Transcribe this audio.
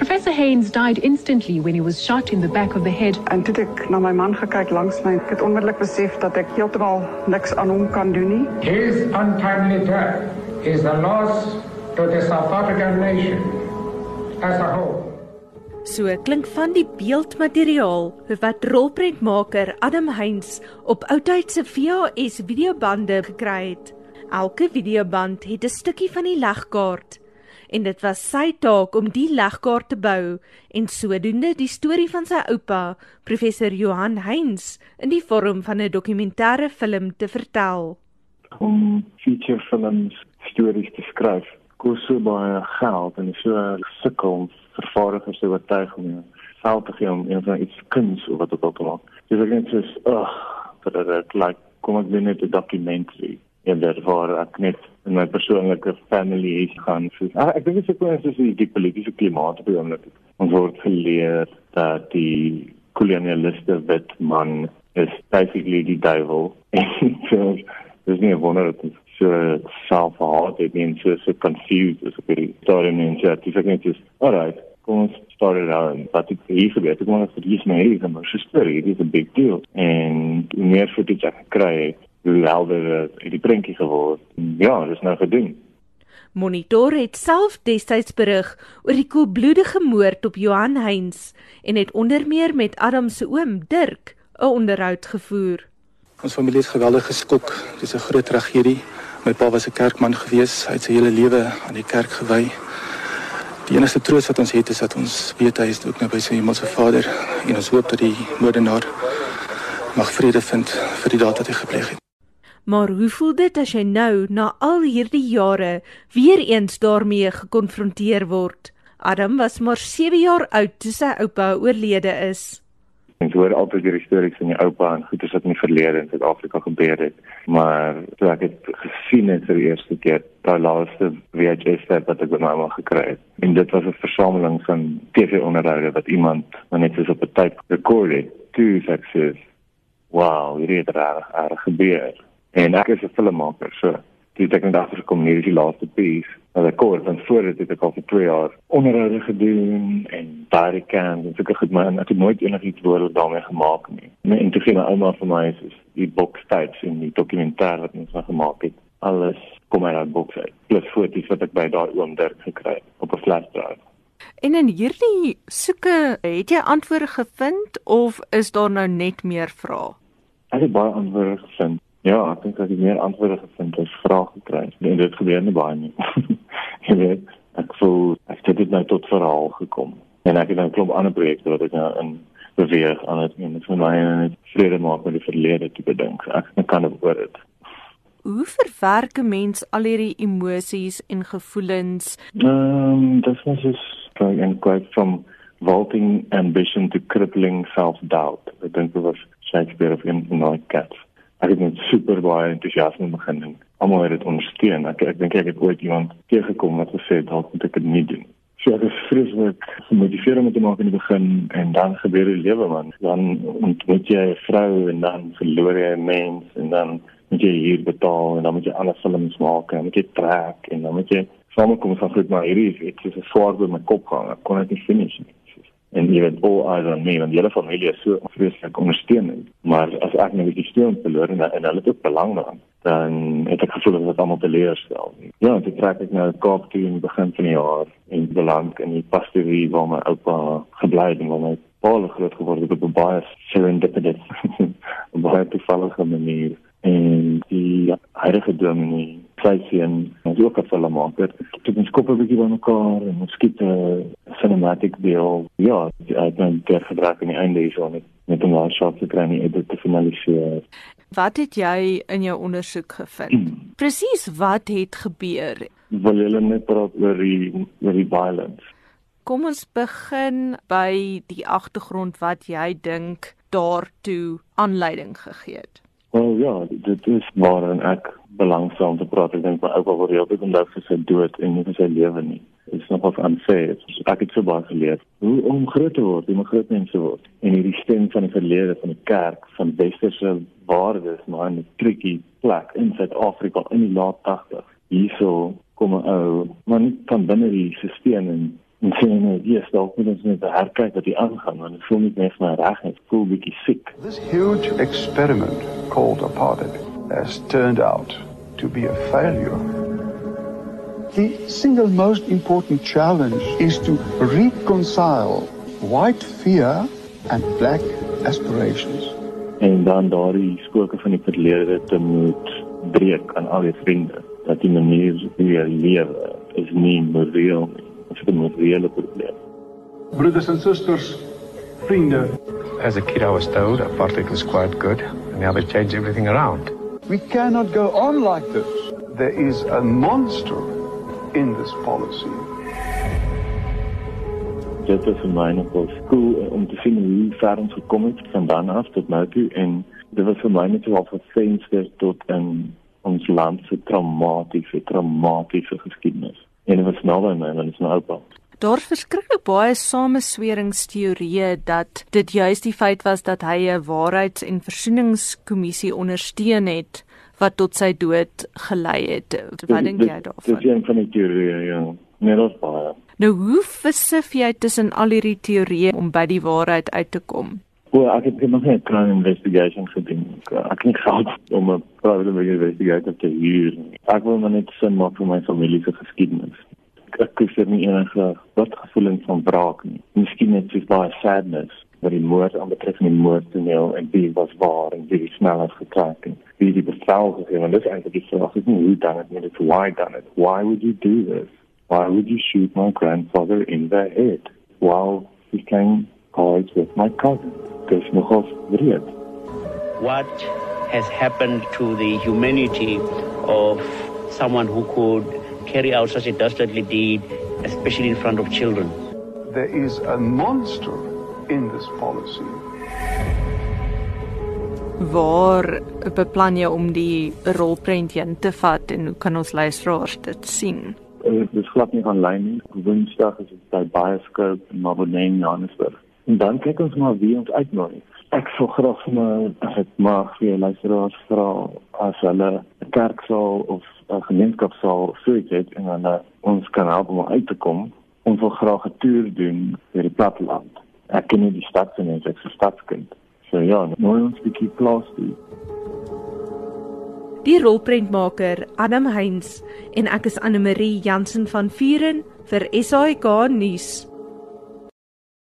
Professor Haynes died instantly when he was shot in the back of the head. En toe ek na my man gekyk langs my, ek het onmiddellik besef dat ek heeltemal niks aan hom kan doen nie. His untimely death is a loss to the South African nation as a whole. So klink van die beeldmateriaal wat rolprentmaker Adam Heinz op oudtydse VHS videobande gekry het. Elke videoband het 'n stukkie van die legkaart en dit was sy taak om die legkaart te bou en sodoende die storie van sy oupa, professor Johan Heinz, in die vorm van 'n dokumentêre film te vertel. Om feature films stories te skryf kos so baie geld en so sukkel om vervaardigers te oortuig om geld te gee om een van iets kuns of wat ook al. Dis ek net so ag, dat dit like kom ek net 'n dokumentary en dit waar ek net in my persoonlike family is gaan. So, ah, ek dink dit is ook net so die politieke klimaat op die oomblik. Ons word geleer dat die kolonialiste wit man is basically die duivel. so, dis nie 'n wonder dat so selfhaat het en so so confused is oor die storie en so ek sê net is alright kom ons start it out but it is a bit one of the reasons my is my story it is a big deal en meer footage ek kry hoe helder die prentjie geword ja dis nou gedoen Monitor het self destyds berig oor die koelbloedige moord op Johan Heinz en het onder meer met Adam se oom Dirk 'n onderhoud gevoer. Ons familie is geweldig geskok. Dis 'n groot tragedie. My pa was 'n kerkman gewees. Hy het sy hele lewe aan die kerk gewy. Die enigste troos wat ons het is dat ons weet hy is ook nou by sy hemelse Vader en ons hoop dat die moordenaar mag vrede vind vir die daad wat hy gepleeg het. Maar hoe voel dit as jy nou na al hierdie jare weer eens daarmee gekonfronteer word? Adam was maar 7 jaar oud toe sy oupa oorlede is. Ek hoor altyd die stories van die oupa en goeie wat in die verlede in Suid-Afrika gebeur het, maar toe ek dit gesien het vir die eerste keer, daai laaste VHS wat ek by my ma gekry het, en dit was 'n versameling van TV-onderhoude wat iemand net soos op 'n tape rekord het. Toe sê ek, "Wow, hierdie het reg gebeur." En ek is 'n filmmaker, so dit ek net agter gekom hier is die laaste piece wat ek kort van voor dit het ek al vir 2 jaar onderhoude gedoen en baie kan en seker goed maar ek het nooit enigiets woorde daarmee gemaak nie. En toe sien my ouma vir my is die boekstyds en die dokumentêr wat ons gemaak het. Alles kom uit daai boek uit. Plus foto's wat ek by daai oom Dirk gekry het op 'n flash drive. En in hierdie soeke, het jy antwoorde gevind of is daar nou net meer vrae? Ek het baie antwoorde gevind. Ja, ek dink dat ek meer antwoorde gevind het as vrae gekry het. En dit gebeur nie baie nie. Jy weet, ek voel ek het dit nou tot verhaal gekom. En ek het nou 'n klomp ander projekte wat ek nou in beweeg aan het en vir my en dit vrede maak met die verlede te bedink. Ek kan dit oor dit. Hoe verwerk 'n mens al hierdie emosies en gevoelens? Ehm, um, dit is just going and quite from vaulting ambition to crippling self-doubt. Ek dink dit was Shakespeare of in Night Cats ek het met super baie entoesiasme begin en almal het dit ondersteun. Ek ek dink ek het ooit iemand teëgekom wat gesê het dalk moet ek dit nie doen. So ek is vreeslik gemotiveerd om te maak in die begin en dan gebeur die lewe man. Dan ontmoet jy 'n vrou en dan verloor jy 'n mens en dan moet jy hier betaal en dan moet jy ander films maak en moet jy trek en dan moet jy samekom van goed maar hierdie iets so swaar by my kop gaan. Ek kon dit nie finish nie en jy weet al eyes on me want die hele familie is so vreeslik ondersteunend maar as ek nou die steun verloor en, en hulle het ook belang daarin dan het ek gevoel dat dit almal teleurstel ja dit trek ek nou Kaap toe in die begin van die jaar en belang in die pastorie waar my oupa gebly het en waar my pa groot geword het op 'n baie serendipitous baie toevallige manier en die huidige dominee sy sien ons ook 'n filmmaker. Dit is koppe bietjie by mekaar en ons skiet 'n cinematic deel. Ja, ek het dit gebruik in die einde hier so met met 'n laaste shot te kry en dit te finaliseer. Wat het jy in jou ondersoek gevind? Presies wat het gebeur? Wil jy net praat oor die oor die violence? Kom ons begin by die agtergrond wat jy dink daartoe aanleiding gegee het. Wel ja, dit is waarin ek belangsaam te praat. Ek dink my oupa word heeltyd onthou vir sy dood en nie vir sy lewe nie. Dit is nogal unfair. Ek het so baie geleer hoe om groot te word, om groot mens te word. En hierdie stem van die verlede van die kerk, van westerse waardes, maar in 'n tricky plek in Suid-Afrika in die laat 80s. Hierso kom 'n ou man van binne die stelsel en En sê hier is dalk moet ons net herkyk wat hier aangaan want dit voel nie meer vir my reg nie. Ek voel bietjie siek. This huge experiment called apartheid has turned out to be a failure. The single most important challenge is to reconcile white fear and black aspirations. En dan daardie spooke van die verlede te moet breek aan al die vriende dat die manier hoe jy lewe is nie moreel nie. Dit is 'n morele probleem. Brothers and sisters, vriende, As a kid, I was told apartheid was quite good, and now they changed everything around. we cannot go on like this. There is a monster in this policy. Dit is vir my nogal cool eh, om te sien hoe ver ons gekom het van dan af tot nou toe en dit was vir my net so 'n venster tot in ons land se traumatiese traumatiese geskiedenis. En dit was nou my, want dit is nou oupa. Daar's verskriklik baie samesweringsteorieë dat dit juis die feit was dat hy 'n waarheids- en versoeningskommissie ondersteun het wat tot sy dood gelei het. Wat dink jy Dit daarvan? is een van die teorieë, ja. Nee, dat is baie. Nou hoe versif jy tussen al hierdie teorieë om by die waarheid uit te kom? Wel, ek het nog nie 'n crime investigation gedoen. Ek, het gehad om 'n private investigator te huur. Ek wil maar net sin maak vir my familie se geskiedenis. Ek- Ek koester nie enige wat gevoelens van wraak nie. Miskien net soos baie sadness wat die moord aanbetref en die moordtoneel en wie was waar en wie die snelheid getrek en wie die bevel gegee want dit is eintlik die vraag is nie hoe dan het nie dit why done it why would you do this? Why would you shoot my grandfather in the head while he playing cards with my cousin? Dis nogal wreed what has happened to the humanity of someone who could carry out such a dastardly deed, especially in front of children. There is a monster in this policy. Waar beplan jy om die rolprent heen te vat en hoe kan ons luisteraars dit sien? uh, dis glad nie aanlyn nie. Woensdag is dit by Bioscope in Maboneng Johannesburg. En dan kyk ons maar wie ons uitnooi. Ek sou graag maar as ek mag vir luisteraars vra as hulle 'n kerksaal of 'n gemeenskapsaal so iets het en dan uh, ons kan help om uit te kom. Ons wil graag 'n toer doen deur die platteland ek ken nie die stad se nie ek 'n stadskind so ja nooi ons bietjie plaas toe Die rolprentmaker Adam Heinz en ek is Anne Marie Jansen van Vuren vir SAK nuus.